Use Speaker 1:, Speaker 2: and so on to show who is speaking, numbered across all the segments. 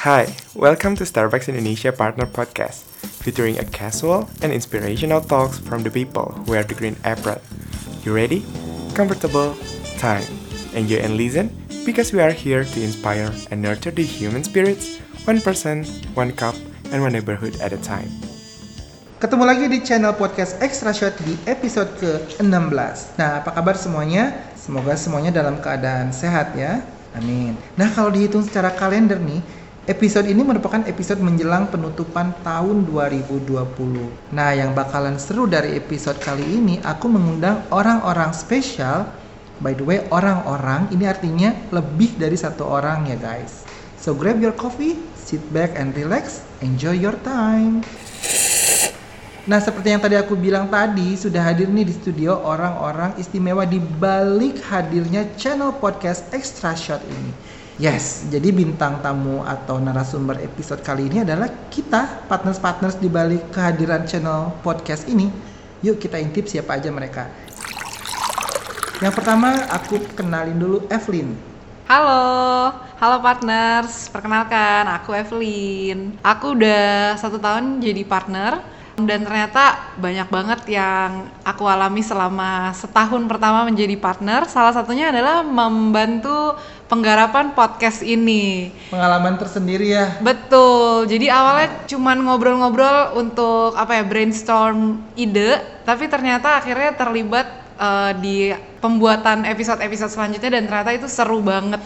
Speaker 1: Hi, welcome to Starbucks Indonesia Partner Podcast, featuring a casual and inspirational talks from the people who wear the green apron. You ready? Comfortable? Time. Enjoy and listen because we are here to inspire and nurture the human spirits, one person, one cup, and one neighborhood at a time.
Speaker 2: Ketemu lagi di channel podcast Extra Shot di episode ke-16. Nah, apa kabar semuanya? Semoga semuanya dalam keadaan sehat ya. Amin. Nah, kalau dihitung secara kalender nih, episode ini merupakan episode menjelang penutupan tahun 2020. Nah, yang bakalan seru dari episode kali ini, aku mengundang orang-orang spesial. By the way, orang-orang ini artinya lebih dari satu orang ya guys. So grab your coffee, sit back and relax, enjoy your time. Nah, seperti yang tadi aku bilang tadi, sudah hadir nih di studio orang-orang istimewa di balik hadirnya channel podcast Extra Shot ini. Yes, jadi bintang tamu atau narasumber episode kali ini adalah kita, partners-partners di balik kehadiran channel podcast ini. Yuk kita intip siapa aja mereka. Yang pertama, aku kenalin dulu Evelyn.
Speaker 3: Halo, halo partners. Perkenalkan, aku Evelyn. Aku udah satu tahun jadi partner dan ternyata banyak banget yang aku alami selama setahun pertama menjadi partner. Salah satunya adalah membantu penggarapan podcast ini.
Speaker 2: Pengalaman tersendiri ya.
Speaker 3: Betul. Jadi awalnya cuman ngobrol-ngobrol untuk apa ya brainstorm ide, tapi ternyata akhirnya terlibat uh, di pembuatan episode-episode selanjutnya dan ternyata itu seru banget.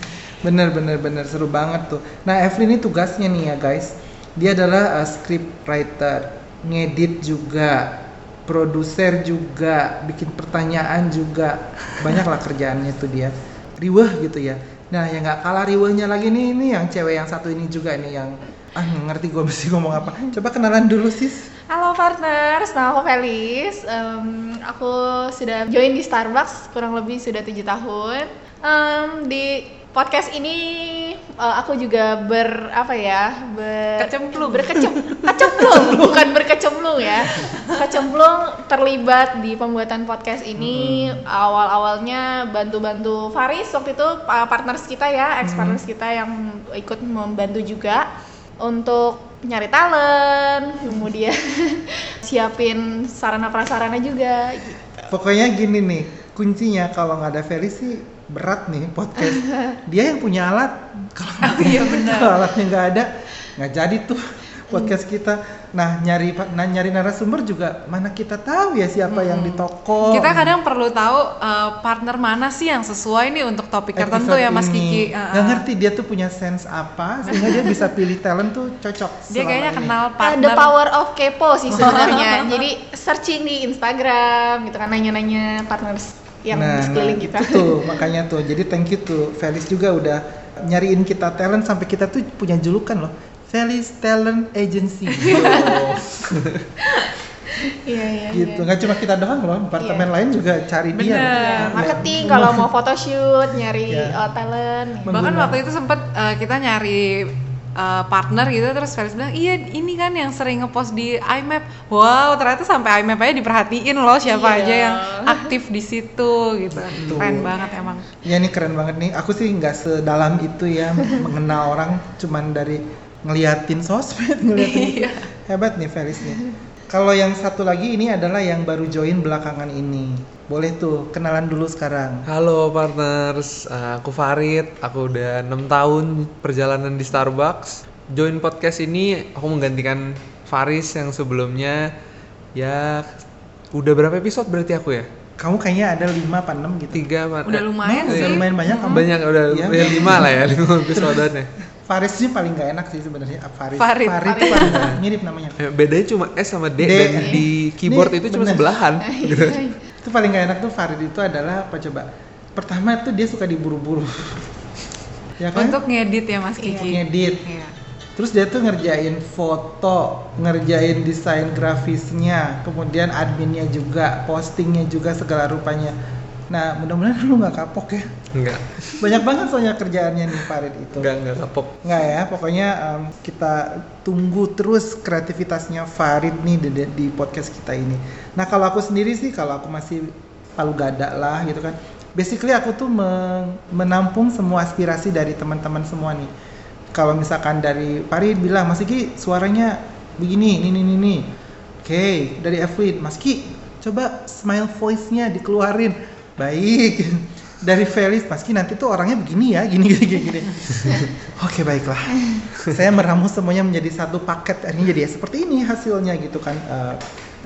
Speaker 2: bener bener bener seru banget tuh. Nah Evelyn ini tugasnya nih ya guys. Dia adalah uh, script writer ngedit juga produser juga bikin pertanyaan juga banyak lah kerjaannya tuh dia riweh gitu ya nah yang nggak kalah riwehnya lagi nih ini yang cewek yang satu ini juga nih yang ah ngerti gue mesti ngomong apa coba kenalan dulu sis
Speaker 4: Halo partners, nama aku Felis. Um, aku sudah join di Starbucks kurang lebih sudah tujuh tahun. Um, di podcast ini uh, aku juga ber apa ya ber
Speaker 3: kecemplung
Speaker 4: berkecem kecemplung bukan berkecemplung ya kecemplung terlibat di pembuatan podcast ini hmm. awal awalnya bantu bantu Faris waktu itu partners kita ya ex partners hmm. kita yang ikut membantu juga untuk nyari talent kemudian siapin sarana prasarana juga gitu.
Speaker 2: pokoknya gini nih kuncinya kalau nggak ada Felis sih berat nih podcast. Dia yang punya alat. Kalau oh, iya alatnya nggak ada nggak jadi tuh podcast kita. Nah nyari nah, nyari narasumber juga mana kita tahu ya siapa hmm. yang di toko.
Speaker 3: Kita kadang perlu tahu uh, partner mana sih yang sesuai nih untuk topik tertentu ya Mas Kiki.
Speaker 2: Uh, nggak ngerti dia tuh punya sense apa sehingga dia bisa pilih talent tuh cocok
Speaker 3: dia kayaknya ini. kenal
Speaker 4: partner. the power of kepo sih sebenarnya. Jadi searching di Instagram gitu kan nanya-nanya partners yang nah, sekeliling nah, kita.
Speaker 2: Itu tuh makanya tuh. Jadi thank you tuh Felis juga udah nyariin kita talent sampai kita tuh punya julukan loh. Felis Talent Agency.
Speaker 4: Iya iya.
Speaker 2: Gitu. Nggak cuma kita doang loh, departemen iya. lain juga cari
Speaker 4: Bener. dia. Iya, marketing kalau mau photoshoot, nyari yeah. uh, talent.
Speaker 3: Bahkan waktu itu sempet uh, kita nyari uh, partner gitu terus Felix bilang iya ini kan yang sering ngepost di IMAP wow ternyata sampai IMAP aja diperhatiin loh siapa iya. aja yang aktif di situ gitu Betul. keren banget emang
Speaker 2: ya ini keren banget nih aku sih nggak sedalam itu ya mengenal orang cuman dari ngeliatin sosmed ngeliatin iya. hebat nih Felix nih kalau yang satu lagi ini adalah yang baru join belakangan ini. Boleh tuh kenalan dulu sekarang.
Speaker 5: Halo partners, uh, aku Farid. Aku udah enam tahun perjalanan di Starbucks. Join podcast ini aku menggantikan Faris yang sebelumnya ya udah berapa episode berarti aku ya?
Speaker 2: Kamu kayaknya ada 5 apa 6 gitu.
Speaker 5: Tiga,
Speaker 3: Udah lumayan
Speaker 2: nah, sih. Udah lumayan banyak kamu.
Speaker 5: Banyak udah ya, ya 5 lah ya 5 episode
Speaker 2: Faris sih paling gak enak sih sebenarnya. Faris.
Speaker 3: Farid.
Speaker 2: Farid, Farid. paling gak mirip namanya.
Speaker 5: Ya, bedanya cuma S sama D, D. dan di keyboard Ini itu cuma sebelahan. gitu.
Speaker 2: itu paling gak enak tuh Farid itu adalah apa coba? Pertama tuh dia suka diburu-buru.
Speaker 3: ya kan? Untuk ngedit ya Mas
Speaker 2: Kiki. Iya. Ngedit. Iya. Terus dia tuh ngerjain foto, ngerjain desain grafisnya, kemudian adminnya juga, postingnya juga segala rupanya Nah, mudah-mudahan lu nggak kapok ya.
Speaker 5: Enggak.
Speaker 2: Banyak banget soalnya kerjaannya nih Farid itu.
Speaker 5: Enggak, enggak kapok.
Speaker 2: Enggak ya, pokoknya um, kita tunggu terus kreativitasnya Farid nih di, di podcast kita ini. Nah, kalau aku sendiri sih, kalau aku masih palu gada lah gitu kan. Basically aku tuh menampung semua aspirasi dari teman-teman semua nih. kalau misalkan dari Farid bilang Mas Ki suaranya begini ini ini ini oke dari Evelyn Mas Ki coba smile voice-nya dikeluarin baik. Dari Felis Mas Ki nanti tuh orangnya begini ya gini gini gini, gini. oke baiklah. Saya meramu semuanya menjadi satu paket. Akhirnya jadi ya seperti ini hasilnya gitu kan. Eh,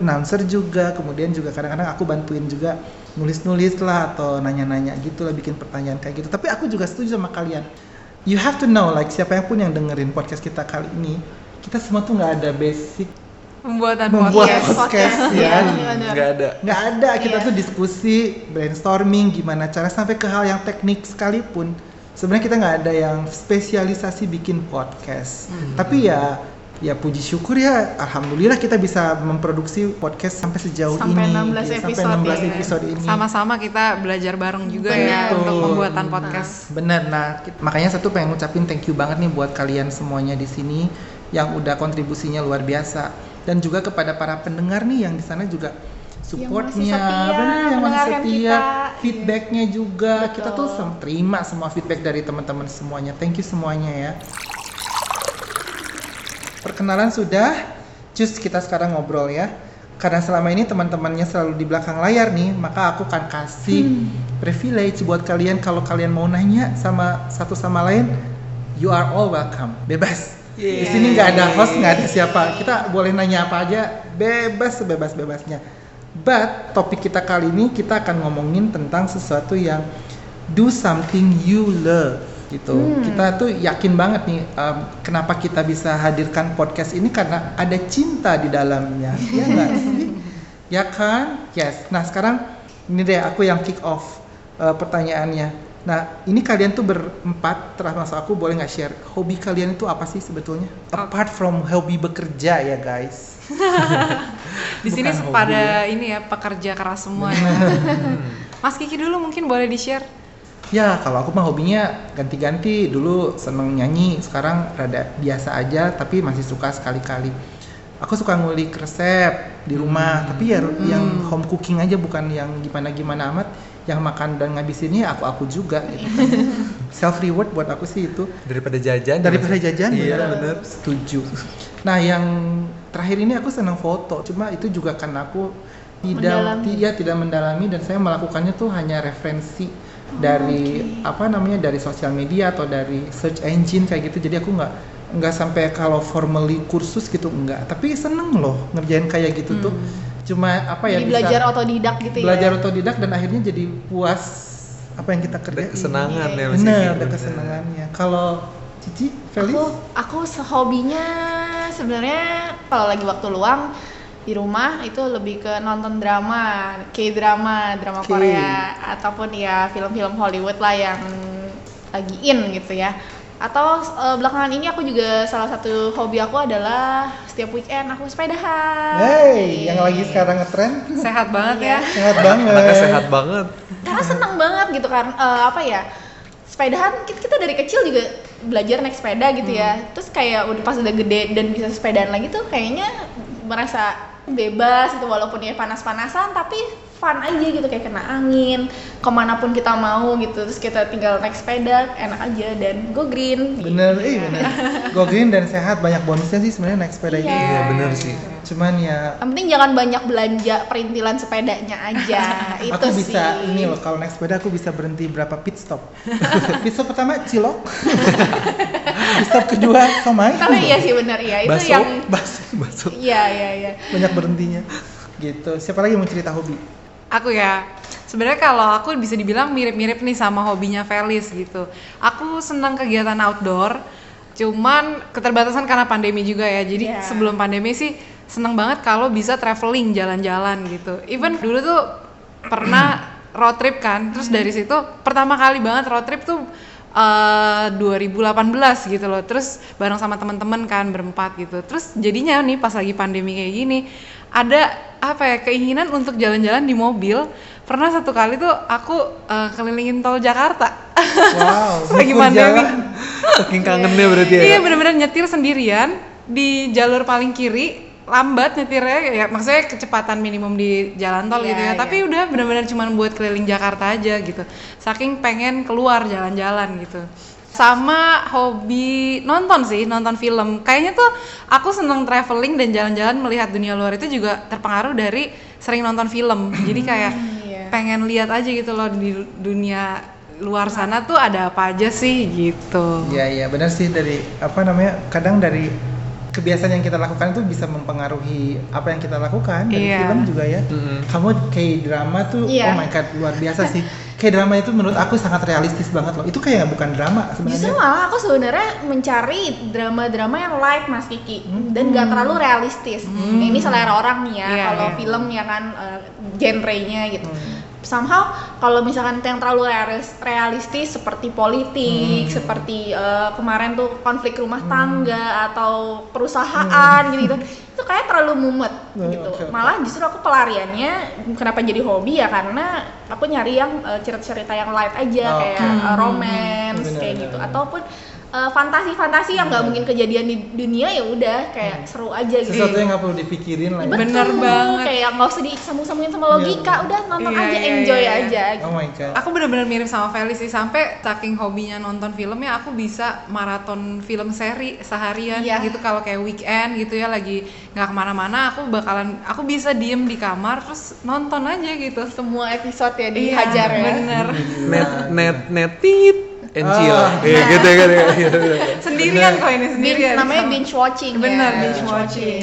Speaker 2: announcer juga kemudian juga kadang-kadang aku bantuin juga nulis-nulis lah atau nanya-nanya gitu lah bikin pertanyaan kayak gitu. Tapi aku juga setuju sama kalian. You have to know like siapa yang pun yang dengerin podcast kita kali ini kita semua tuh nggak ada basic
Speaker 3: Pembuatan
Speaker 2: Membuat
Speaker 3: podcast.
Speaker 2: podcast, ya.
Speaker 4: Iya, benar.
Speaker 5: nggak ada
Speaker 2: nggak ada kita
Speaker 4: Iya.
Speaker 2: tuh diskusi brainstorming gimana cara sampai ke hal yang teknik sekalipun sebenarnya kita nggak ada yang spesialisasi bikin podcast tapi ya ya puji syukur ya alhamdulillah kita bisa memproduksi podcast sampai sejauh
Speaker 4: Sampai
Speaker 2: ini
Speaker 4: 16
Speaker 2: ya, sampai
Speaker 4: episode
Speaker 2: 16
Speaker 4: ya.
Speaker 2: episode ini
Speaker 3: Sama-sama kita belajar bareng juga ya
Speaker 2: Betul.
Speaker 3: untuk pembuatan podcast.
Speaker 2: Bener, nah makanya satu pengen ngucapin thank you banget nih buat kalian semuanya di sini yang udah kontribusinya luar biasa dan juga kepada para pendengar nih yang di sana juga supportnya,
Speaker 4: setia,
Speaker 2: bener yang masih
Speaker 4: mendengarkan
Speaker 2: setia,
Speaker 4: kita.
Speaker 2: feedbacknya juga kita tuh
Speaker 4: Betul.
Speaker 2: sem- terima semua feedback dari teman-teman semuanya, thank you semuanya ya. Perkenalan sudah, cus kita sekarang ngobrol ya. Karena selama ini teman-temannya selalu di belakang layar nih, maka aku akan kasih privilege buat kalian kalau kalian mau nanya sama satu sama lain, you are all welcome, bebas. Di sini nggak ada host, nggak ada siapa. Kita boleh nanya apa aja, bebas sebebas-bebasnya. But topik kita kali ini kita akan ngomongin tentang sesuatu yang do something you love gitu. Kita tuh yakin banget nih um, kenapa kita bisa hadirkan podcast ini karena ada cinta di dalamnya. ya nggak sih? Ya kan? Yes. Nah, sekarang ini deh aku yang kick off uh, pertanyaannya. Nah, ini kalian tuh berempat termasuk aku boleh nggak share hobi kalian itu apa sih sebetulnya? Apart from hobi bekerja ya, guys.
Speaker 3: Di sini pada ini ya pekerja keras semua ya. Mas Kiki dulu mungkin boleh di-share.
Speaker 2: Ya, kalau aku mah hobinya ganti-ganti. Dulu seneng nyanyi, sekarang rada biasa aja, tapi masih suka sekali-kali. Aku suka ngulik resep di rumah, tapi ya yang home cooking aja, bukan yang gimana-gimana amat. Yang makan dan ngabisinnya aku aku juga gitu. Self reward buat aku sih itu.
Speaker 5: Daripada jajan
Speaker 2: daripada jajan
Speaker 5: iya
Speaker 2: bener.
Speaker 5: bener.
Speaker 2: Setuju. Nah yang terakhir ini aku senang foto cuma itu juga karena aku tidak
Speaker 4: Mendalami.
Speaker 2: tidak tidak mendalami dan saya melakukannya tuh hanya referensi dari apa namanya dari sosial media atau dari search engine kayak gitu. Jadi aku nggak nggak sampai kalau formally kursus gitu enggak tapi seneng loh ngerjain kayak gitu tuh cuma apa ya
Speaker 4: Jadi
Speaker 2: bisa
Speaker 4: belajar otodidak gitu
Speaker 2: belajar
Speaker 4: ya.
Speaker 2: otodidak dan akhirnya jadi puas apa yang kita
Speaker 5: ada
Speaker 2: kerjain
Speaker 5: kesenangan ya Kiki,
Speaker 2: ada
Speaker 5: bener.
Speaker 2: kesenangannya kalau Cici Felis
Speaker 4: Aku aku hobinya sebenarnya kalau lagi waktu luang di rumah itu lebih ke nonton drama, K-drama, drama. Korea ataupun ya film-film Hollywood lah yang lagi in gitu ya. Atau eh, belakangan ini aku juga salah satu hobi aku adalah setiap weekend aku sepedahan.
Speaker 2: Hey, yang lagi sekarang ngetren
Speaker 3: Sehat banget ya.
Speaker 2: sehat banget.
Speaker 5: anaknya sehat banget
Speaker 4: karena senang banget gitu kan eh, apa ya sepedahan kita, kita dari kecil juga belajar naik sepeda gitu ya terus kayak udah pas udah gede dan bisa sepedaan lagi tuh kayaknya merasa bebas gitu walaupun ya panas-panasan tapi fun aja gitu kayak kena angin ke mana pun kita mau gitu terus kita tinggal naik sepeda enak aja dan go green
Speaker 2: Bener, eh bener. Go green dan sehat banyak bonusnya sih sebenarnya naik sepeda ini.
Speaker 4: Iya.
Speaker 5: iya bener sih
Speaker 2: Cuman ya
Speaker 4: yang penting jangan banyak belanja perintilan sepedanya aja itu
Speaker 2: aku bisa
Speaker 4: sih
Speaker 2: ini loh kalau naik sepeda aku bisa berhenti berapa pit stop. pit stop pertama Cilok. pit stop kedua Somai.
Speaker 4: tapi iya sih benar iya itu
Speaker 5: Baso.
Speaker 4: yang
Speaker 2: Bas,
Speaker 5: masuk
Speaker 4: iya iya iya
Speaker 2: banyak berhentinya. Gitu. Siapa lagi mau cerita hobi?
Speaker 3: Aku ya, sebenarnya kalau aku bisa dibilang mirip-mirip nih sama hobinya Felis gitu. Aku senang kegiatan outdoor, cuman keterbatasan karena pandemi juga ya. Jadi
Speaker 4: Iya.
Speaker 3: sebelum pandemi sih seneng banget kalau bisa traveling jalan-jalan gitu. Even dulu tuh pernah road trip kan, terus dari situ pertama kali banget road trip tuh eh 2018 gitu loh. Terus bareng sama teman-teman kan berempat gitu. Terus jadinya nih pas lagi pandemi kayak gini ada apa ya keinginan untuk jalan-jalan di mobil. Pernah satu kali tuh aku eh, kelilingin tol Jakarta.
Speaker 2: Wow,
Speaker 3: Lagi pandemi.
Speaker 5: saking kangennya berarti ya
Speaker 3: Iya bener-bener nyetir sendirian di jalur paling kiri lambat nyetirnya ya maksudnya kecepatan minimum di jalan tol
Speaker 4: Iya,
Speaker 3: gitu ya
Speaker 4: iya.
Speaker 3: tapi udah bener-bener cuma buat keliling Jakarta aja gitu saking pengen keluar jalan-jalan gitu sama hobi nonton sih nonton film kayaknya tuh aku seneng traveling dan jalan-jalan melihat dunia luar itu juga terpengaruh dari sering nonton film jadi kayak
Speaker 4: Iya.
Speaker 3: pengen lihat aja gitu loh di dunia luar sana tuh ada apa aja sih gitu
Speaker 2: Iya iya benar sih dari apa namanya kadang dari kebiasaan yang kita lakukan itu bisa mempengaruhi apa yang kita lakukan dari
Speaker 3: Iya.
Speaker 2: film juga ya.
Speaker 5: Mm-mm.
Speaker 2: Kamu kayak drama tuh
Speaker 4: Iya.
Speaker 2: oh my god luar biasa sih. Kayak drama itu menurut aku sangat realistis banget loh. Itu kayak bukan drama
Speaker 4: Justru
Speaker 2: sebenarnya.
Speaker 4: malah aku sebenarnya mencari drama-drama yang light Mas Kiki dan gak terlalu realistis. Ini selera orang nih ya.
Speaker 3: Iya,
Speaker 4: kalau
Speaker 3: iya.
Speaker 4: film ya kan eh, genrenya gitu.
Speaker 2: Hmm.
Speaker 4: Somehow kalau misalkan yang terlalu realis- realistis seperti politik,
Speaker 2: Hmm.
Speaker 4: seperti eh, kemarin tuh konflik rumah tangga atau perusahaan gitu-gitu. Itu kayak terlalu mumet
Speaker 2: Oh,
Speaker 4: gitu.
Speaker 2: oke.
Speaker 4: Malah justru aku pelariannya kenapa jadi hobi ya karena aku nyari yang eh, cerita-cerita yang light aja
Speaker 2: Oh,
Speaker 4: kayak
Speaker 2: oke.
Speaker 4: eh, romance
Speaker 2: Bener,
Speaker 4: kayak gitu eh, fantasi-fantasi yang nggak mungkin kejadian di dunia ya udah kayak seru aja gitu.
Speaker 2: Sesuatu yang nggak perlu dipikirin lah. ya.
Speaker 4: Betul,
Speaker 3: Bener banget.
Speaker 4: Kayak nggak usah disambung-sambungin sama logika,
Speaker 2: Iya,
Speaker 4: udah nonton
Speaker 3: Iya,
Speaker 4: aja,
Speaker 3: iya,
Speaker 4: enjoy
Speaker 3: iya.
Speaker 4: aja.
Speaker 2: Oh my god.
Speaker 3: Aku bener-bener mirip sama Feli sih sampai saking hobinya nonton film ya aku bisa maraton film seri seharian
Speaker 4: Iya.
Speaker 3: gitu kalau kayak weekend gitu ya lagi nggak ke mana-mana aku bakalan aku bisa diem di kamar terus nonton aja gitu.
Speaker 4: Semua episode ya
Speaker 3: Iya,
Speaker 4: dihajar ya.
Speaker 3: Bener.
Speaker 5: Net net netit encil.
Speaker 2: Ah.
Speaker 5: Iya gitu kan ya. Gitu.
Speaker 3: Sendirian kok ini
Speaker 4: Bin-
Speaker 3: sendirian.
Speaker 4: namanya
Speaker 3: sama-
Speaker 4: binge watching
Speaker 3: Bener
Speaker 4: ya.
Speaker 3: binge watching.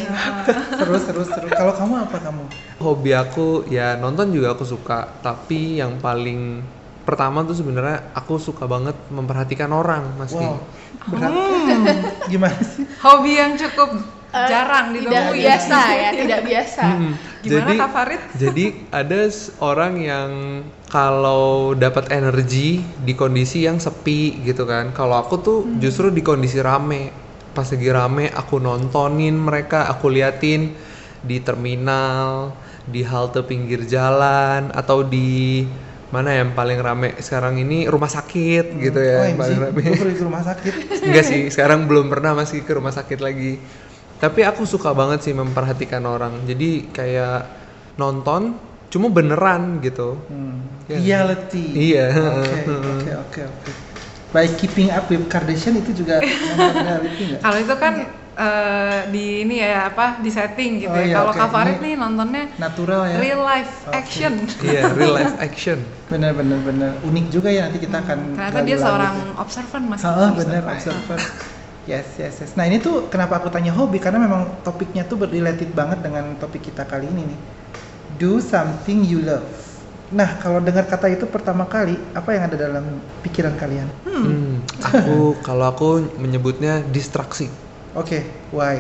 Speaker 2: seru seru seru. Kalau kamu apa kamu?
Speaker 5: Hobi aku ya nonton juga aku suka, tapi yang paling pertama tuh sebenarnya aku suka banget memperhatikan orang, Mas.
Speaker 2: Wow. Berat. Gimana sih?
Speaker 3: Hobi yang cukup
Speaker 4: Eh,
Speaker 3: jarang
Speaker 4: tidak
Speaker 3: ditemui.
Speaker 4: biasa ya, tidak biasa.
Speaker 5: Mm-mm.
Speaker 3: Gimana
Speaker 5: jadi,
Speaker 3: Kak Farid?
Speaker 5: Jadi ada orang yang kalau dapat energi di kondisi yang sepi gitu kan. Kalau aku tuh justru di kondisi rame. Pas lagi rame aku nontonin mereka, aku liatin di terminal, di halte pinggir jalan atau di mana yang paling rame sekarang ini rumah sakit gitu ya yang paling rame.
Speaker 2: Gue pergi ke rumah sakit.
Speaker 5: Enggak sih, sekarang belum pernah masih ke rumah sakit lagi. Tapi aku suka banget sih memperhatikan orang. Jadi kayak nonton cuma beneran gitu.
Speaker 2: Hmm.
Speaker 5: Iya.
Speaker 2: Reality.
Speaker 5: Iya.
Speaker 2: Oke oke oke oke. By keeping up with Kardashian itu juga reality nggak?
Speaker 3: Kalau itu kan eh, di ini ya apa di setting gitu
Speaker 2: Oh
Speaker 3: ya.
Speaker 2: iya,
Speaker 3: Kalau Farid
Speaker 2: Ini
Speaker 3: nih nontonnya
Speaker 2: Natural ya.
Speaker 3: real life
Speaker 2: Oke.
Speaker 3: action.
Speaker 5: Iya, real life action.
Speaker 2: Bener bener bener. Unik juga ya nanti kita akan.
Speaker 3: Ternyata
Speaker 2: gali
Speaker 3: dia seorang
Speaker 2: tuh.
Speaker 3: observan mas.
Speaker 2: Ah, bener observer. Yes, yes, yes. Nah ini tuh kenapa aku tanya hobi karena memang topiknya tuh related banget dengan topik kita kali ini nih. Do something you love. Nah kalau dengar kata itu pertama kali apa yang ada dalam pikiran kalian?
Speaker 5: Hmm, aku kalau aku menyebutnya distraksi.
Speaker 2: Oke, why?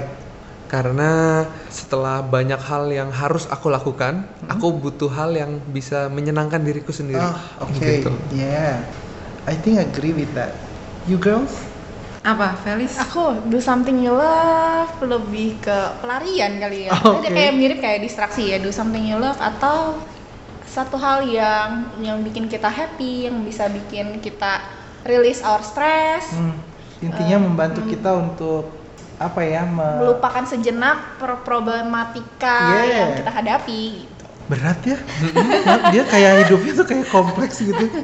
Speaker 5: Karena setelah banyak hal yang harus aku lakukan, aku butuh hal yang bisa menyenangkan diriku sendiri.
Speaker 2: Ah, oke,
Speaker 5: Gitu.
Speaker 2: yeah. I think I agree with that. You girls?
Speaker 3: Apa Felis?
Speaker 4: Aku do something you love lebih ke pelarian kali ya.
Speaker 2: Oke.
Speaker 4: Jadi kayak mirip kayak distraksi ya, do something you love atau satu hal yang yang bikin kita happy, yang bisa bikin kita release our stress,
Speaker 2: Hmm, intinya membantu kita untuk apa ya? me-
Speaker 4: melupakan sejenak problematika
Speaker 2: Yeah.
Speaker 4: yang kita hadapi gitu.
Speaker 2: berat ya dia kayak hidupnya tuh kayak kompleks gitu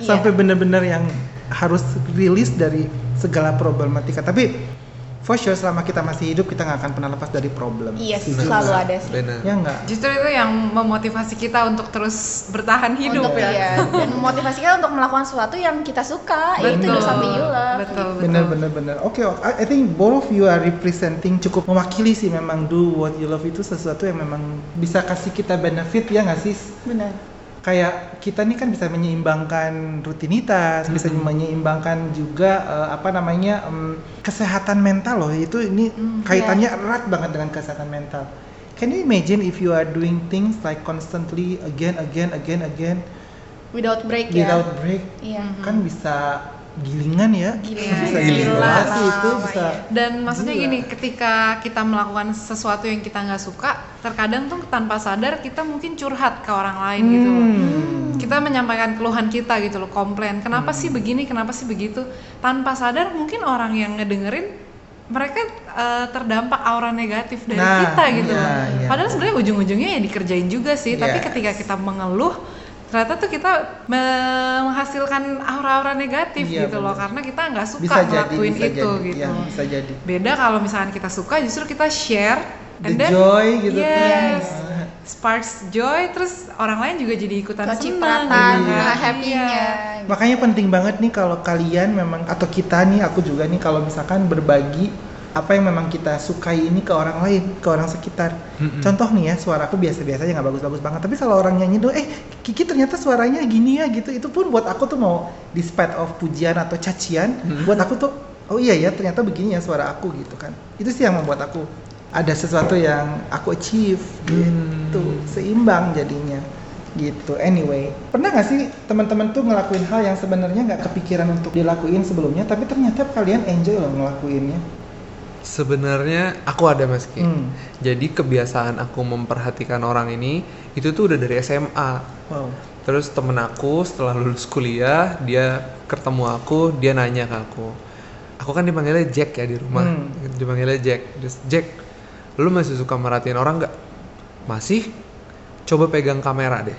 Speaker 4: Iya.
Speaker 2: sampai bener-bener yang harus rilis dari segala problematika tapi for sure selama kita masih hidup kita nggak akan pernah lepas dari problem
Speaker 4: Iya,
Speaker 2: Setuju
Speaker 4: selalu
Speaker 2: nggak?
Speaker 4: ada sih.
Speaker 5: Benar.
Speaker 2: ya nggak
Speaker 3: Justru itu yang memotivasi kita untuk terus bertahan hidup
Speaker 4: untuk,
Speaker 3: ya.
Speaker 4: iya, dan memotivasi kita untuk melakukan sesuatu yang kita suka, yaitu do something you love.
Speaker 3: Betul, betul.
Speaker 2: bener bener bener oke. I I think both of you are representing cukup mewakili sih memang do what you love itu sesuatu yang memang bisa kasih kita benefit ya nggak sih
Speaker 4: Benar.
Speaker 2: Kayak kita nih kan bisa menyeimbangkan rutinitas, bisa menyeimbangkan juga eh, apa namanya em, kesehatan mental loh. Itu ini kaitannya erat banget dengan kesehatan mental. Can you imagine if you are doing things like constantly again again again again
Speaker 4: Without break ya.
Speaker 2: without break
Speaker 4: Iya.
Speaker 2: kan bisa gilingan ya,
Speaker 4: Gilingan,
Speaker 2: bisa
Speaker 3: iya,
Speaker 2: isolasi
Speaker 4: gila.
Speaker 2: itu bisa
Speaker 3: Dan maksudnya
Speaker 2: Gila.
Speaker 3: gini, ketika kita melakukan sesuatu yang kita nggak suka, terkadang tuh tanpa sadar kita mungkin curhat ke orang lain gitu loh.
Speaker 2: Hmm.
Speaker 3: Kita menyampaikan keluhan kita gitu loh, komplain. Kenapa sih begini, kenapa sih begitu? Tanpa sadar mungkin orang yang ngedengerin mereka eh, terdampak aura negatif dari
Speaker 2: Nah,
Speaker 3: kita gitu
Speaker 2: iya,
Speaker 3: loh.
Speaker 2: iya.
Speaker 3: Padahal sebenarnya ujung-ujungnya ya dikerjain juga sih, tapi
Speaker 2: Yes.
Speaker 3: ketika kita mengeluh ternyata tuh kita me- menghasilkan aura-aura negatif
Speaker 2: Iya,
Speaker 3: gitu loh
Speaker 2: bener.
Speaker 3: karena kita nggak suka
Speaker 2: bisa jadi
Speaker 3: ngelakuin
Speaker 2: bisa
Speaker 3: itu
Speaker 2: jadi
Speaker 3: gitu
Speaker 2: ya, bisa jadi
Speaker 3: beda kalau misalkan kita suka justru kita share
Speaker 2: the joy gitu
Speaker 3: yes,
Speaker 2: kan
Speaker 3: sparks joy terus orang lain juga jadi ikutan senang gitu
Speaker 2: Iya.
Speaker 3: kan.
Speaker 4: happy-nya.
Speaker 3: Iya.
Speaker 2: makanya penting banget nih kalau kalian memang atau kita nih aku juga nih kalau misalkan berbagi apa yang memang kita sukai ini ke orang lain ke orang sekitar.
Speaker 5: Mm-mm.
Speaker 2: contoh nih ya suara aku biasa-biasa aja nggak bagus-bagus banget. Tapi kalau orang nyanyi dong eh Kiki ternyata suaranya gini ya gitu. Itu pun buat aku tuh mau despite of pujian atau cacian buat aku tuh oh iya ya ternyata begini ya suara aku gitu kan. Itu sih yang membuat aku ada sesuatu yang aku achieve gitu. Seimbang jadinya gitu. Anyway pernah nggak sih teman-teman tuh ngelakuin hal yang sebenarnya nggak kepikiran untuk dilakuin sebelumnya tapi ternyata kalian enjoy loh ngelakuinnya
Speaker 5: Sebenarnya aku ada Mas Ki.
Speaker 2: Hmm.
Speaker 5: Jadi kebiasaan aku memperhatikan orang ini itu tuh udah dari SMA.
Speaker 2: wow
Speaker 5: Terus temen aku setelah lulus kuliah dia ketemu aku dia nanya ke aku. Aku kan dipanggilnya Jack ya di rumah.
Speaker 2: Hmm.
Speaker 5: Dipanggilnya Jack. Terus Jack, lu masih suka merhatiin orang nggak? Masih. Coba pegang kamera deh.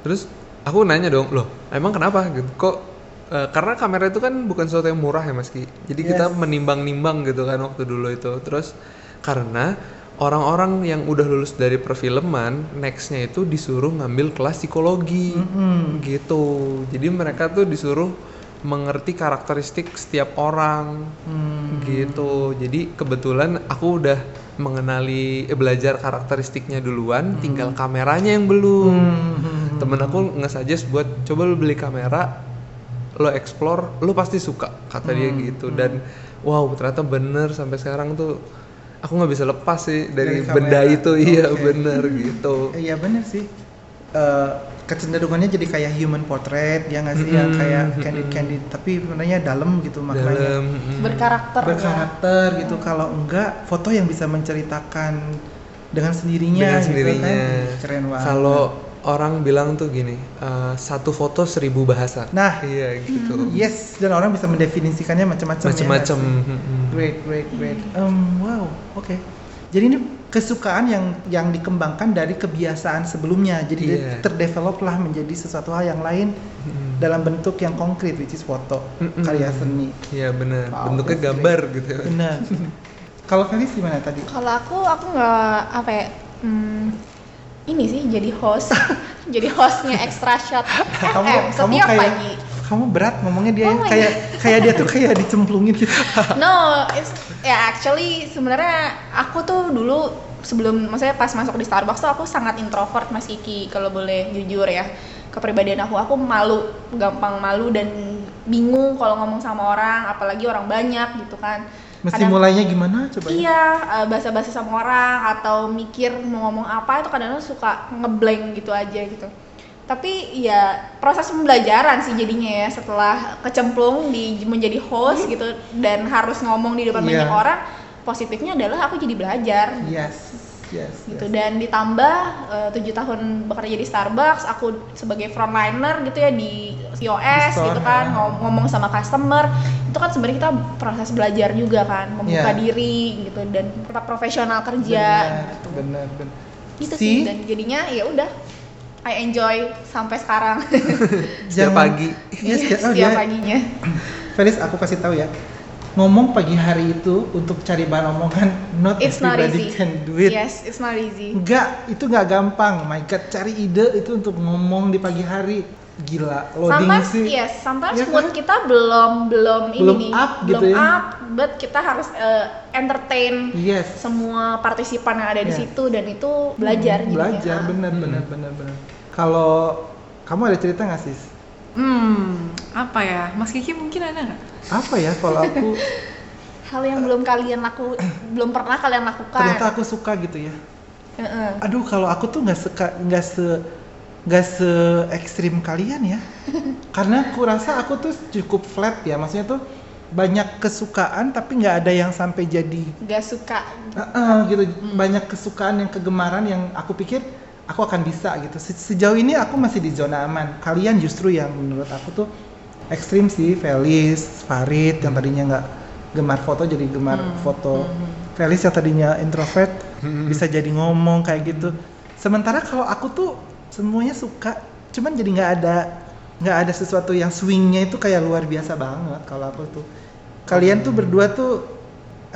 Speaker 5: Terus aku nanya dong, loh emang kenapa? Gitu. Kok eh, karena kamera itu kan bukan sesuatu yang murah ya Mas Ki. Jadi kita
Speaker 2: Yes.
Speaker 5: menimbang-nimbang gitu kan waktu dulu itu. Terus karena orang-orang yang udah lulus dari perfilman, nextnya itu disuruh ngambil kelas psikologi
Speaker 2: Mm-mm.
Speaker 5: gitu. Jadi mereka tuh disuruh mengerti karakteristik setiap orang
Speaker 2: Hmm.
Speaker 5: gitu. Jadi kebetulan aku udah mengenali eh, belajar karakteristiknya duluan, tinggal kameranya yang belum.
Speaker 2: Hmm.
Speaker 5: Temen aku nge-suggest buat coba lu beli kamera, lo explore, lo pasti suka kata dia
Speaker 2: Hmm,
Speaker 5: gitu. Dan wow ternyata bener sampai sekarang tuh aku nggak bisa lepas sih dari,
Speaker 2: Dari
Speaker 5: benda
Speaker 2: kamera.
Speaker 5: itu iya
Speaker 2: Oke.
Speaker 5: bener gitu.
Speaker 2: Iya bener sih. Eh, kecenderungannya jadi kayak human portrait ya nggak sih yang
Speaker 5: Mm-mm,
Speaker 2: kayak
Speaker 5: mm-mm.
Speaker 2: candid candid tapi sebenarnya dalam gitu maknanya
Speaker 5: Dalam mm.
Speaker 4: berkarakter ya.
Speaker 2: berkarakter gitu kalau enggak foto yang bisa menceritakan dengan sendirinya
Speaker 5: dengan
Speaker 2: gitu
Speaker 5: sendirinya.
Speaker 2: kan keren banget
Speaker 5: Kalau orang bilang tuh gini, eh, satu foto seribu bahasa.
Speaker 2: nah
Speaker 5: Iya gitu.
Speaker 2: yes dan orang bisa mendefinisikannya macam-macam ya sih?
Speaker 5: mm-mm.
Speaker 2: great great great Um, wow oke jadi ini kesukaan yang yang dikembangkan dari kebiasaan sebelumnya jadi dia terdevelop lah menjadi sesuatu hal yang lain
Speaker 5: Mm-mm.
Speaker 2: dalam bentuk yang konkret which is foto
Speaker 5: Mm-mm.
Speaker 2: karya seni
Speaker 5: Iya bener.
Speaker 2: Wow,
Speaker 5: Bentuknya gambar gitu.
Speaker 2: benar kalau Felis gimana tadi
Speaker 4: Kalau aku aku nggak apa ya hmm, ini sih jadi host jadi hostnya extra shot FM setiap
Speaker 2: kayak
Speaker 4: pagi.
Speaker 2: kamu berat ngomongnya dia
Speaker 4: Oh
Speaker 2: kayak kayak dia tuh kayak dicemplungin gitu
Speaker 4: No, it's, ya actually sebenarnya aku tuh dulu sebelum maksudnya pas masuk di Starbucks tuh aku sangat introvert Mas Kiki kalau boleh jujur ya. Kepribadian aku aku malu, gampang malu dan bingung kalau ngomong sama orang, apalagi orang banyak gitu kan.
Speaker 2: Mesti
Speaker 4: Kadang-
Speaker 2: mulainya gimana coba ya?
Speaker 4: Iya, eh, basa-basi sama orang atau mikir mau ngomong apa itu kadang-kadang suka ngeblank gitu aja gitu. Tapi ya proses pembelajaran sih jadinya ya setelah kecemplung di menjadi host gitu dan harus ngomong di depan
Speaker 2: Iya.
Speaker 4: banyak orang, positifnya adalah aku jadi belajar
Speaker 2: yes yes
Speaker 4: gitu
Speaker 2: yes.
Speaker 4: dan ditambah eh, tujuh tahun bekerja di Starbucks aku sebagai frontliner gitu ya di
Speaker 2: Di
Speaker 4: COS
Speaker 2: store,
Speaker 4: gitu kan
Speaker 2: ya.
Speaker 4: ngom- ngomong sama customer itu kan sebenarnya kita proses belajar juga kan membuka
Speaker 2: Iya.
Speaker 4: diri gitu dan tetap profesional kerja
Speaker 2: benar
Speaker 4: gitu
Speaker 2: benar benar
Speaker 4: gitu
Speaker 2: See?
Speaker 4: sih dan jadinya ya udah I enjoy sampai sekarang
Speaker 5: Setiap pagi.
Speaker 4: Iya,
Speaker 2: oh,
Speaker 4: setiap
Speaker 2: dia-
Speaker 4: paginya
Speaker 2: Felis aku kasih tahu ya ngomong pagi hari itu untuk cari bahan omongan not
Speaker 4: it's not
Speaker 2: everybody
Speaker 4: easy
Speaker 2: can do it
Speaker 4: yes it's not easy
Speaker 2: Enggak, itu nggak gampang. My God, cari ide itu untuk ngomong di pagi hari. Gila, loading
Speaker 4: sometimes
Speaker 2: sih.
Speaker 4: yes sometimes
Speaker 2: Iya
Speaker 4: mood
Speaker 2: kan?
Speaker 4: kita belum belum,
Speaker 2: Belum
Speaker 4: ini nih
Speaker 2: up
Speaker 4: belum
Speaker 2: gitu ya.
Speaker 4: up but kita harus eh, entertain
Speaker 2: Yes.
Speaker 4: semua partisipan yang ada di
Speaker 2: Iya.
Speaker 4: situ dan itu belajar
Speaker 2: Hmm,
Speaker 4: jadinya.
Speaker 2: Belajar, benar, benar, benar, benar. Kalau kamu ada cerita nggak sih?
Speaker 3: Hmm, apa ya? Mas Kiki mungkin ada nggak?
Speaker 2: Apa ya kalau aku
Speaker 4: hal yang belum kalian laku belum pernah kalian lakukan
Speaker 2: ternyata aku suka gitu ya.
Speaker 4: Heeh.
Speaker 2: Aduh, kalau aku tuh nggak suka, nggak se nggak se ekstrim kalian ya. Karena aku rasa aku tuh cukup flat ya. Maksudnya tuh banyak kesukaan tapi nggak ada yang sampai jadi
Speaker 4: nggak suka
Speaker 2: Heeh, gitu banyak kesukaan yang kegemaran yang aku pikir aku akan bisa gitu Se- sejauh ini aku masih di zona aman kalian justru yang menurut aku tuh ekstrim sih Felis Farid yang tadinya nggak gemar foto jadi gemar foto. Felis yang tadinya introvert bisa jadi ngomong kayak gitu. Sementara kalau aku tuh semuanya suka cuman jadi nggak ada nggak ada sesuatu yang swingnya itu kayak luar biasa banget kalau aku tuh. Kalian tuh berdua tuh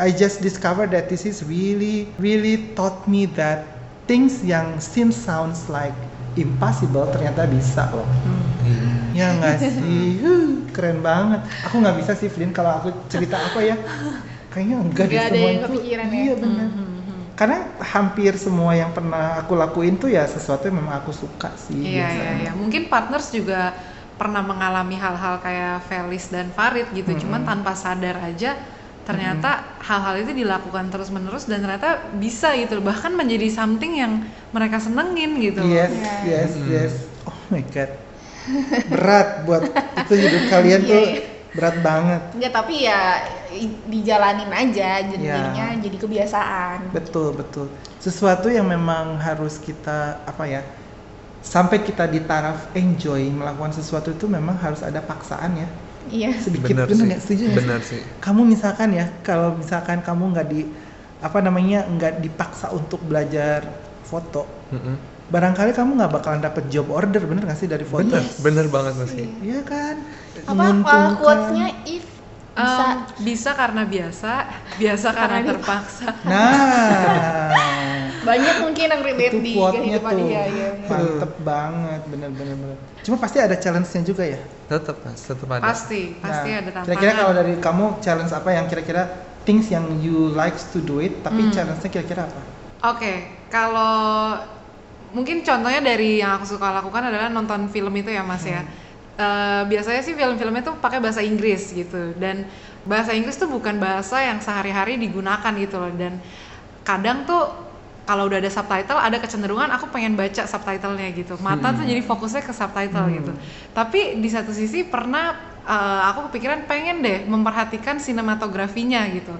Speaker 2: I just discovered that this is really really taught me that things yang seem sounds like impossible ternyata bisa loh ya nggak sih keren banget aku nggak bisa sih Flynn kalau aku cerita apa ya kayaknya enggak deh
Speaker 4: Nggak ada
Speaker 2: semua
Speaker 4: yang
Speaker 2: itu
Speaker 4: kepikiran ya.
Speaker 2: iya benar karena hampir semua yang pernah aku lakuin tuh ya sesuatu yang memang aku suka sih
Speaker 3: Iya iya iya. Mungkin partners juga pernah mengalami hal-hal kayak Felis dan Farid gitu. Cuman tanpa sadar aja ternyata hal-hal itu dilakukan terus-menerus dan ternyata bisa gitu. Bahkan menjadi something yang mereka senengin gitu.
Speaker 2: Yes,
Speaker 4: Iya.
Speaker 2: yes, yes. Oh my god. Berat buat itu hidup kalian
Speaker 4: Iya,
Speaker 2: tuh
Speaker 4: iya.
Speaker 2: berat banget.
Speaker 4: Enggak, tapi ya dijalanin aja
Speaker 2: Ya.
Speaker 4: jadinya jadi kebiasaan.
Speaker 2: Betul, betul. Sesuatu yang memang harus kita apa ya? Sampai kita di taraf enjoy melakukan sesuatu itu memang harus ada paksaan ya.
Speaker 4: Iya.
Speaker 2: Sedikit
Speaker 5: Benar sih.
Speaker 2: nggak? Setuju sih?
Speaker 5: Benar sih.
Speaker 2: Kamu misalkan ya, kalau misalkan kamu nggak di apa namanya nggak dipaksa untuk belajar foto,
Speaker 5: Mm-mm.
Speaker 2: Barangkali kamu nggak bakalan dapet job order bener nggak sih dari foto?
Speaker 5: Bener, bener banget sih.
Speaker 2: Iya kan?
Speaker 4: Apa uh, quotes-nya if bisa
Speaker 3: bisa karena biasa, biasa karena
Speaker 4: Karena
Speaker 3: terpaksa.
Speaker 2: Nah,
Speaker 4: banyak mungkin yang relate di kehidupan
Speaker 2: tuh
Speaker 4: dia ya.
Speaker 2: mantep banget, bener-bener. bener. Cuma pasti ada challenge-nya juga ya.
Speaker 5: Tetap mas, tetap ada.
Speaker 3: Pasti, pasti
Speaker 2: Nah,
Speaker 3: ada tantangan.
Speaker 2: Kira-kira kalau dari kamu challenge apa yang kira-kira things yang you likes to do it, tapi
Speaker 3: Hmm.
Speaker 2: challenge-nya kira-kira apa?
Speaker 3: Oke, kalau mungkin contohnya dari yang aku suka lakukan adalah nonton film itu ya Mas ya. Eh, biasanya sih film-filmnya tuh pakai bahasa Inggris gitu. Dan bahasa Inggris tuh bukan bahasa yang sehari-hari digunakan gitu loh. Dan kadang tuh kalau udah ada subtitle ada kecenderungan aku pengen baca subtitlenya gitu. Mata tuh jadi fokusnya ke subtitle gitu. Tapi di satu sisi pernah eh, aku kepikiran pengen deh memperhatikan sinematografinya gitu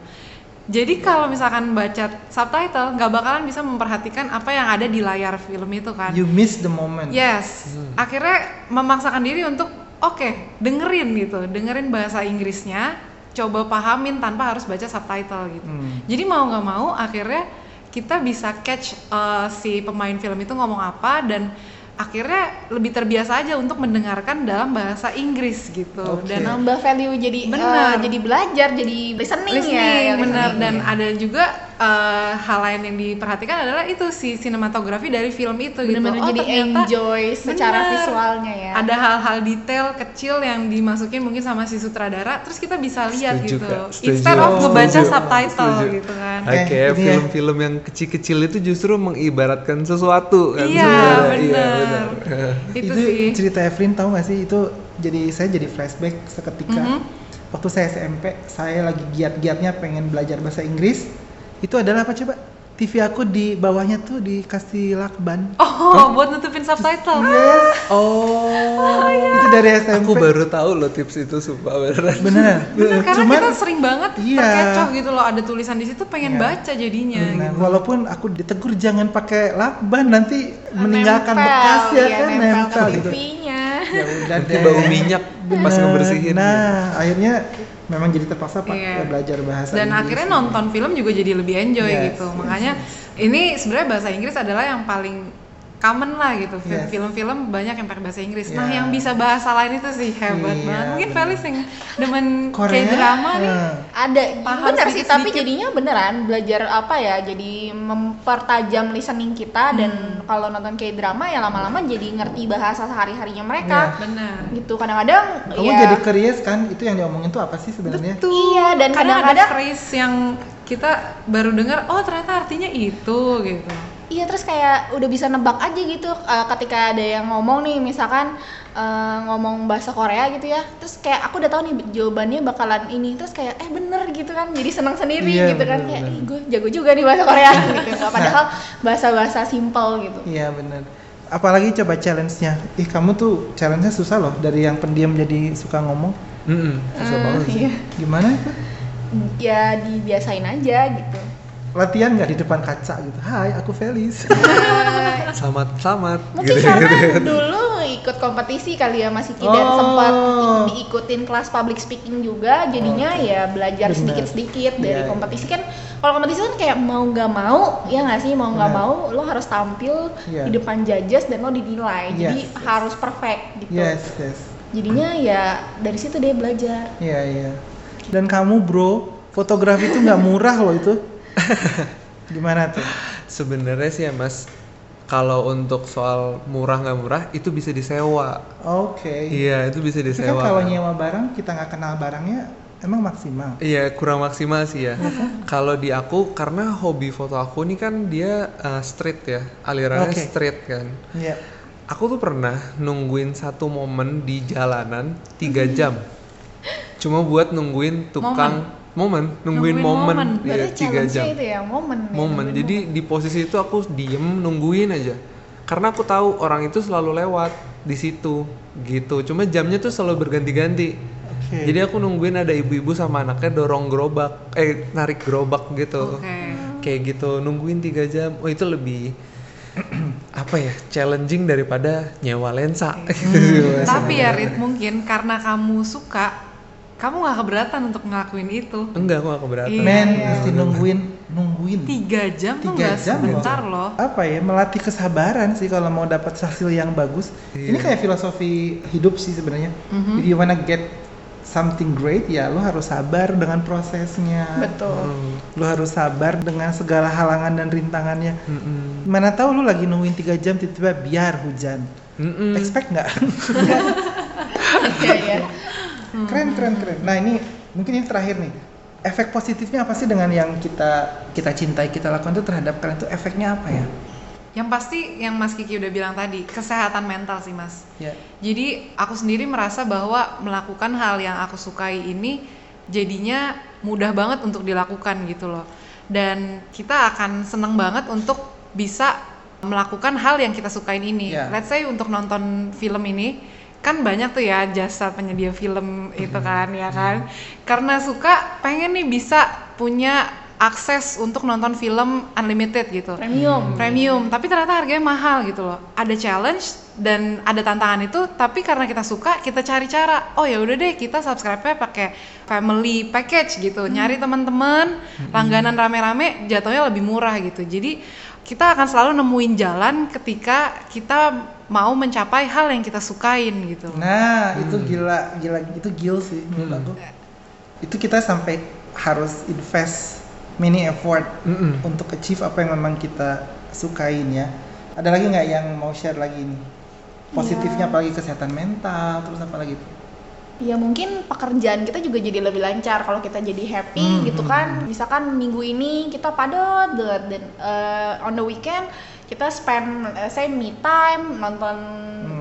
Speaker 3: jadi kalau misalkan baca subtitle nggak bakalan bisa memperhatikan apa yang ada di layar film itu kan
Speaker 2: You miss the moment.
Speaker 3: Yes, akhirnya memaksakan diri untuk oke dengerin gitu, dengerin bahasa Inggrisnya, coba pahamin tanpa harus baca subtitle gitu.
Speaker 2: Hmm.
Speaker 3: Jadi mau nggak mau akhirnya kita bisa catch uh, si pemain film itu ngomong apa dan akhirnya lebih terbiasa aja untuk mendengarkan dalam bahasa Inggris gitu
Speaker 2: Oke.
Speaker 3: dan
Speaker 4: nambah value jadi
Speaker 3: Benar.
Speaker 4: eh, jadi belajar jadi listening, ya,
Speaker 3: listening
Speaker 4: ya
Speaker 3: benar
Speaker 4: listening.
Speaker 3: dan ada juga uh, hal lain yang diperhatikan adalah itu si sinematografi dari film itu gitu.
Speaker 4: benar-benar
Speaker 3: Oh,
Speaker 4: jadi
Speaker 3: ternyata
Speaker 4: enjoy secara
Speaker 3: Bener.
Speaker 4: visualnya ya
Speaker 3: ada hal-hal detail kecil yang dimasukin mungkin sama si sutradara terus kita bisa lihat
Speaker 5: Setuju,
Speaker 3: gitu.
Speaker 5: Setuju.
Speaker 3: instead of
Speaker 2: Oh,
Speaker 3: ngebaca
Speaker 2: setuju.
Speaker 3: subtitle
Speaker 5: Setuju.
Speaker 3: gitu kan
Speaker 2: Oke,
Speaker 5: Oke,
Speaker 2: ini ya.
Speaker 5: film-film yang kecil-kecil itu justru mengibaratkan sesuatu kan
Speaker 3: iya
Speaker 5: sebenarnya. Iya,
Speaker 3: benar
Speaker 5: benar.
Speaker 3: itu,
Speaker 2: itu
Speaker 3: sih.
Speaker 2: cerita Evelyn tahu nggak sih? Itu jadi saya jadi flashback seketika.
Speaker 3: Mhm.
Speaker 2: waktu saya SMP saya lagi giat-giatnya pengen belajar bahasa Inggris. Itu adalah apa coba TV aku di bawahnya tuh dikasih lakban
Speaker 3: oh buat nutupin subtitle
Speaker 2: yes oh itu dari SMP
Speaker 5: Aku baru tahu loh tips itu sumpah beneran.
Speaker 2: beneran
Speaker 3: Bener, karena
Speaker 2: cuman
Speaker 3: kita sering banget
Speaker 2: Iya.
Speaker 3: terkecoh gitu loh ada tulisan di situ pengen
Speaker 2: Iya.
Speaker 3: baca jadinya
Speaker 2: Benar.
Speaker 3: gitu.
Speaker 2: walaupun aku ditegur jangan pakai lakban nanti meninggalkan
Speaker 4: Nempel,
Speaker 2: bekas ya
Speaker 4: iya,
Speaker 2: kan
Speaker 4: nempel,
Speaker 2: nempel
Speaker 4: ke
Speaker 2: gitu
Speaker 4: TV-nya
Speaker 2: ya udah
Speaker 5: Nanti
Speaker 2: deh
Speaker 5: bau minyak pas
Speaker 2: Bener.
Speaker 5: ngebersihin.
Speaker 2: nah akhirnya memang jadi terpaksa pak
Speaker 3: Iya.
Speaker 2: belajar bahasa
Speaker 3: dan
Speaker 2: Inggris
Speaker 3: akhirnya nonton film juga jadi lebih enjoy
Speaker 2: Yes,
Speaker 3: gitu
Speaker 2: yes,
Speaker 3: makanya ini sebenarnya bahasa Inggris adalah yang paling common lah gitu
Speaker 2: Yes.
Speaker 3: film-film banyak yang pakai bahasa Inggris nah
Speaker 2: Yeah.
Speaker 3: yang bisa bahasa lain itu sih hebat
Speaker 2: Iya,
Speaker 3: banget mungkin
Speaker 2: bener.
Speaker 3: Felis yang demen kayak drama nih
Speaker 2: nah,
Speaker 4: ada
Speaker 3: Paham
Speaker 4: benar sih
Speaker 3: sedikit-sedikit.
Speaker 4: tapi jadinya beneran belajar apa ya jadi mempertajam listening kita dan
Speaker 3: Hmm.
Speaker 4: kalau nonton kayak drama ya lama-lama jadi ngerti bahasa sehari harinya mereka
Speaker 3: benar
Speaker 4: gitu kadang-kadang
Speaker 2: kamu
Speaker 4: ya
Speaker 2: jadi curious kan itu yang diomongin tuh apa sih sebenarnya
Speaker 3: Betul.
Speaker 4: Iya, dan
Speaker 3: kadang ada
Speaker 4: kadang-kadang-
Speaker 3: phrase yang kita baru dengar oh ternyata artinya itu gitu
Speaker 4: Iya terus kayak udah bisa nebak aja gitu eh, ketika ada yang ngomong nih misalkan eh, ngomong bahasa Korea gitu ya. Terus kayak aku udah tahu nih jawabannya bakalan ini. Terus kayak eh bener gitu kan. Jadi senang sendiri
Speaker 2: Iya,
Speaker 4: gitu kan.
Speaker 2: bener,
Speaker 4: kayak
Speaker 2: bener.
Speaker 4: ih gue jago juga nih bahasa Korea. Gitu. Padahal bahasa-bahasa simple gitu.
Speaker 2: Iya benar apalagi coba challenge-nya. Ih kamu tuh challenge-nya susah loh dari yang pendiam jadi suka ngomong.
Speaker 5: Mm-mm, susah
Speaker 4: Eh,
Speaker 5: banget sih.
Speaker 4: iya.
Speaker 2: gimana
Speaker 4: ya dibiasain aja gitu
Speaker 2: latihan nggak di depan kaca gitu hai aku Felis
Speaker 5: Selamat selamat
Speaker 4: mungkin
Speaker 5: gitu.
Speaker 4: karena dulu ikut kompetisi kali ya Mas Kiki dan
Speaker 2: Oh.
Speaker 4: sempat diikutin kelas public speaking juga jadinya ya belajar
Speaker 2: Benar.
Speaker 4: sedikit-sedikit dari
Speaker 2: Iya, iya.
Speaker 4: kompetisi kan kalau kompetisi kan kayak mau nggak mau ya nggak sih mau nggak
Speaker 2: Benar.
Speaker 4: mau lo harus tampil
Speaker 2: Iya.
Speaker 4: di depan judges dan lo dinilai jadi
Speaker 2: Yes, yes.
Speaker 4: harus perfect gitu
Speaker 2: Yes, yes.
Speaker 4: jadinya ya dari situ dia belajar
Speaker 2: Iya, iya. Dan kamu bro, fotografi itu nggak murah loh itu. Gimana tuh?
Speaker 5: Sebenarnya sih ya Mas, kalau untuk soal murah nggak murah itu bisa disewa.
Speaker 2: Oke.
Speaker 5: Iya, itu bisa
Speaker 2: Tapi kan
Speaker 5: disewa.
Speaker 2: kalau nyewa barang kita nggak kenal barangnya, emang maksimal.
Speaker 5: Iya kurang maksimal sih ya. Kalau di aku karena hobi foto aku ini kan dia uh, street ya, alirannya
Speaker 2: Oke.
Speaker 5: street kan.
Speaker 2: Iya.
Speaker 5: Aku tuh pernah nungguin satu momen di jalanan tiga jam, cuma buat nungguin tukang momen, nungguin,
Speaker 3: Nungguin
Speaker 5: momen,
Speaker 3: momen.
Speaker 4: Berarti
Speaker 5: tiga jam.
Speaker 4: itu ya momen ya,
Speaker 5: Momen.
Speaker 4: nungguin
Speaker 5: Jadi di posisi itu aku diem nungguin aja, karena aku tahu orang itu selalu lewat di situ, gitu. Cuma jamnya tuh selalu berganti-ganti.
Speaker 2: Oke.
Speaker 5: Jadi aku nungguin ada ibu-ibu sama anaknya dorong gerobak, eh narik gerobak gitu.
Speaker 3: Oke.
Speaker 5: Kayak gitu, nungguin tiga jam. Oh itu lebih apa ya challenging daripada nyewa lensa. Mas.
Speaker 3: Tapi ya Rit mungkin karena kamu suka, kamu nggak keberatan untuk ngelakuin itu.
Speaker 5: Enggak, aku gak keberatan.
Speaker 3: Iya.
Speaker 2: Men, mesti nungguin, nungguin.
Speaker 3: Tiga jam tuh
Speaker 2: Tiga
Speaker 3: nggak
Speaker 2: jam
Speaker 3: sebentar
Speaker 2: loh.
Speaker 3: loh.
Speaker 2: Apa ya? Melatih kesabaran sih kalau mau dapat hasil yang bagus. Ini
Speaker 5: Iya.
Speaker 2: kayak filosofi hidup sih sebenarnya.
Speaker 3: Mhm.
Speaker 2: If you wanna get something great, ya lo harus sabar dengan prosesnya.
Speaker 4: betul
Speaker 5: Hmm,
Speaker 2: Lo harus sabar dengan segala halangan dan rintangannya.
Speaker 5: mm-mm,
Speaker 2: Mana tahu lu lagi nungguin tiga jam tiba-tiba biar hujan.
Speaker 5: mm-mm.
Speaker 2: Expect nggak?
Speaker 4: iya iya
Speaker 2: keren keren keren. Nah ini mungkin ini terakhir nih. Efek positifnya apa sih dengan yang kita kita cintai kita lakukan itu terhadap kalian itu efeknya apa ya?
Speaker 3: Yang pasti yang Mas Kiki udah bilang tadi, kesehatan mental sih Mas.
Speaker 2: Ya.
Speaker 3: Jadi aku sendiri merasa bahwa melakukan hal yang aku sukai ini jadinya mudah banget untuk dilakukan gitu loh. Dan kita akan seneng banget untuk bisa melakukan hal yang kita sukain ini.
Speaker 2: Ya.
Speaker 3: Let's say untuk nonton film ini kan banyak tuh ya jasa penyedia film itu kan ya kan. Karena suka pengen nih bisa punya akses untuk nonton film unlimited gitu.
Speaker 4: Premium.
Speaker 3: Premium. Tapi ternyata harganya mahal gitu loh. Ada challenge dan ada tantangan itu tapi karena kita suka kita cari cara. Oh ya udah deh kita subscribe-nya pakai family package gitu. Nyari teman-teman langganan rame-rame jatuhnya lebih murah gitu. Jadi kita akan selalu nemuin jalan ketika kita mau mencapai hal yang kita sukain gitu
Speaker 2: Nah itu gila gila itu gil sih menurut aku. Itu kita sampai harus invest many effort
Speaker 5: Mm-mm.
Speaker 2: untuk achieve apa yang memang kita sukain ya. Ada lagi nggak yang mau share lagi nih? Positifnya apalagi kesehatan mental, terus apa lagi?
Speaker 4: ya mungkin pekerjaan kita juga jadi lebih lancar kalau kita jadi happy
Speaker 2: Hmm,
Speaker 4: gitu
Speaker 2: hmm,
Speaker 4: kan misalkan minggu ini kita padat dan eh, on the weekend kita spend eh, say me time nonton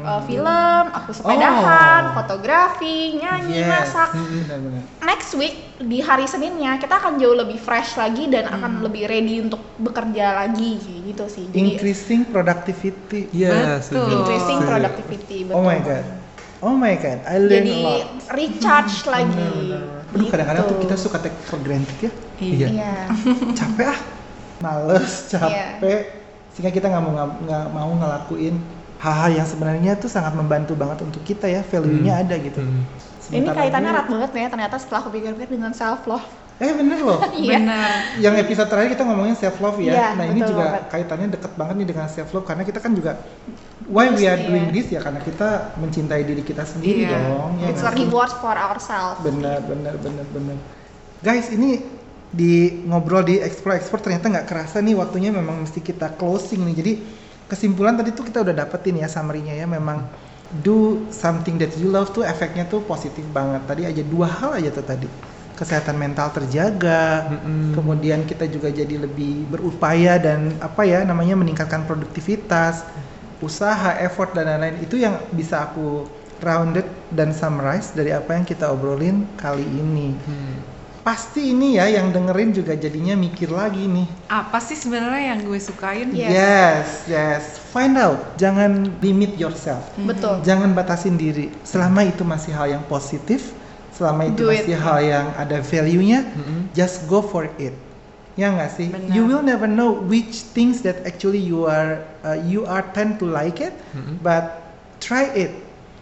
Speaker 4: eh, film aku sepedahan
Speaker 2: Oh.
Speaker 4: fotografi nyanyi
Speaker 2: Yes.
Speaker 4: masak
Speaker 2: Benar-benar.
Speaker 4: next week di hari Seninnya kita akan jauh lebih fresh lagi dan
Speaker 2: Hmm.
Speaker 4: akan lebih ready untuk bekerja lagi gitu sih jadi
Speaker 2: Increasing productivity.
Speaker 5: Iya,
Speaker 3: Betul.
Speaker 4: increasing productivity betul
Speaker 2: Oh my god. Oh my god, I learn
Speaker 4: jadi
Speaker 2: a lot.
Speaker 4: recharge lagi
Speaker 2: Benar-benar. Aduh kadang-kadang tuh
Speaker 4: Gitu.
Speaker 2: kita suka take for granted ya.
Speaker 5: Iya.
Speaker 4: iya
Speaker 2: capek ah males
Speaker 4: Iya.
Speaker 2: capek sehingga kita nggak mau nggak mau ngelakuin hal-hal yang sebenarnya tuh sangat membantu banget untuk kita ya value-nya ada gitu
Speaker 5: Hmm.
Speaker 4: Ini kaitannya erat banget ya ternyata setelah aku pikir-pikir dengan self love.
Speaker 2: eh bener loh
Speaker 4: Iya.
Speaker 3: benar
Speaker 2: yang episode terakhir kita ngomongin self love ya
Speaker 4: Iya,
Speaker 2: nah ini juga
Speaker 4: banget.
Speaker 2: kaitannya deket banget nih dengan self love karena kita kan juga why we are
Speaker 4: Iya.
Speaker 2: doing this ya karena kita mencintai diri kita sendiri
Speaker 3: Iya.
Speaker 2: dong ya
Speaker 4: It's a reward for ourselves.
Speaker 2: benar benar benar benar guys ini di ngobrol di explore explore ternyata nggak kerasa nih waktunya memang mesti kita closing nih. Jadi kesimpulan tadi tuh kita udah dapetin ya summary-nya ya. Memang do something that you love tuh efeknya tuh positif banget. Tadi aja dua hal aja tuh tadi. Kesehatan mental terjaga
Speaker 5: Mm-mm.
Speaker 2: kemudian kita juga jadi lebih berupaya dan apa ya namanya meningkatkan produktivitas usaha effort dan lain-lain. Itu yang bisa aku rounded dan summarize dari apa yang kita obrolin kali ini.
Speaker 5: Hmm.
Speaker 2: Pasti ini ya yang dengerin juga jadinya mikir lagi nih
Speaker 3: apa sih sebenarnya yang gue sukain
Speaker 4: Yes.
Speaker 2: yes yes find out jangan limit yourself
Speaker 4: Betul.
Speaker 2: jangan batasin diri selama itu masih hal yang positif selama itu
Speaker 4: Do it.
Speaker 2: masih hal yang ada value-nya
Speaker 5: Mm-mm.
Speaker 2: just go for it ya nggak sih
Speaker 3: Benar.
Speaker 2: you will never know which things that actually you are uh, you are tend to like it
Speaker 5: Mm-mm.
Speaker 2: but try it.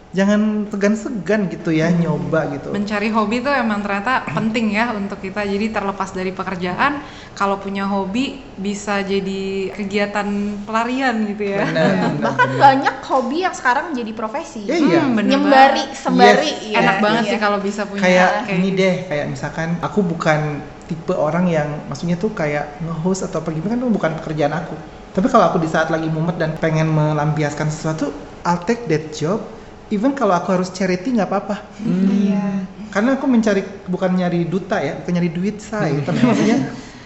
Speaker 2: Jangan segan-segan gitu ya nyoba gitu.
Speaker 3: Mencari hobi tuh emang ternyata penting ya untuk kita. Jadi terlepas dari pekerjaan, kalau punya hobi bisa jadi kegiatan pelarian gitu ya.
Speaker 2: Benar, benar,
Speaker 4: Bahkan
Speaker 2: benar.
Speaker 4: banyak hobi yang sekarang jadi profesi.
Speaker 2: Iya, iya.
Speaker 3: Hmm, bener
Speaker 4: Nyembari,
Speaker 3: banget.
Speaker 4: sembari.
Speaker 2: Yes.
Speaker 4: iya,
Speaker 3: Enak banget
Speaker 4: iya.
Speaker 3: sih kalau bisa punya
Speaker 2: kayak
Speaker 3: kayak
Speaker 2: ini
Speaker 3: gitu.
Speaker 2: deh kayak misalkan aku bukan tipe orang yang maksudnya tuh kayak nge-host atau pergi kan itu bukan pekerjaan aku tapi kalau aku di saat lagi mumet dan pengen melampiaskan sesuatu I'll take that job even kalau aku harus charity nggak apa-apa
Speaker 4: Iya.
Speaker 2: karena aku mencari bukan nyari duta ya bukan nyari duit saya tapi maksudnya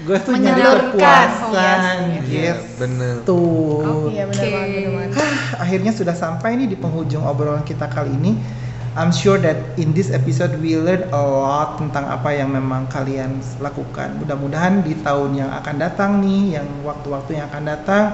Speaker 2: gue tuh nyari kepuasan
Speaker 3: Oh,
Speaker 5: Iya,
Speaker 2: gitu
Speaker 5: bener.
Speaker 4: Iya benar banget, benar banget.
Speaker 2: akhirnya sudah sampai nih di penghujung obrolan kita kali ini. I'm sure that in this episode we learn a lot tentang apa yang memang kalian lakukan. Mudah-mudahan di tahun yang akan datang nih, yang waktu-waktu yang akan datang,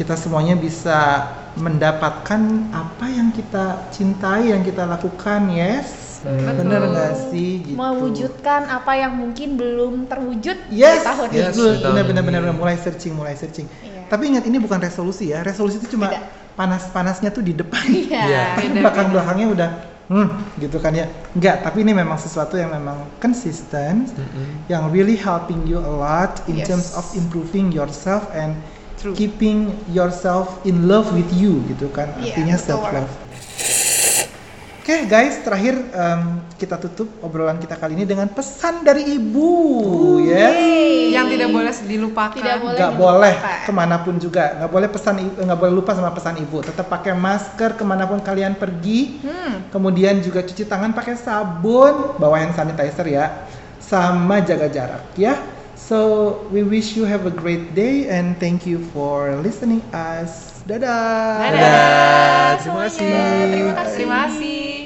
Speaker 2: kita semuanya bisa mendapatkan apa yang kita cintai, yang kita lakukan, yes. Bener nggak sih? Gitu.
Speaker 4: Mewujudkan apa yang mungkin belum terwujud
Speaker 2: Yes,
Speaker 4: di tahun
Speaker 5: Yes,
Speaker 4: ini.
Speaker 2: benar benar benar mulai searching, mulai searching.
Speaker 4: Iya.
Speaker 2: Tapi ingat ini bukan resolusi ya. Resolusi itu cuma
Speaker 4: Beda.
Speaker 2: panas-panasnya tuh di depan.
Speaker 4: Iya.
Speaker 5: Iya.
Speaker 2: Tapi
Speaker 3: Beda,
Speaker 2: belakang-belakangnya udah hmm gitu kan ya. Enggak, tapi ini memang sesuatu yang memang konsisten
Speaker 5: Mm-mm.
Speaker 2: yang really helping you a lot in
Speaker 4: Yes.
Speaker 2: terms of improving yourself and
Speaker 3: True.
Speaker 2: keeping yourself in love with you gitu kan.
Speaker 4: Iya,
Speaker 2: Artinya self love. Oke guys, terakhir em, kita tutup obrolan kita kali ini dengan pesan dari ibu, ya.
Speaker 4: Yeay.
Speaker 3: yang tidak boleh dilupakan.
Speaker 4: Tidak boleh.
Speaker 2: boleh
Speaker 4: dilupakan.
Speaker 2: ke mana pun juga nggak boleh pesan i- nggak boleh lupa sama pesan ibu tetap pakai masker ke mana pun kalian pergi
Speaker 4: Hmm.
Speaker 2: kemudian juga cuci tangan pakai sabun bawa hand sanitizer ya sama jaga jarak ya so we wish you have a great day and thank you for listening us dadah
Speaker 3: Dadah.
Speaker 5: Dadah. Terima kasih.
Speaker 4: Terima kasih.
Speaker 3: Terima kasih.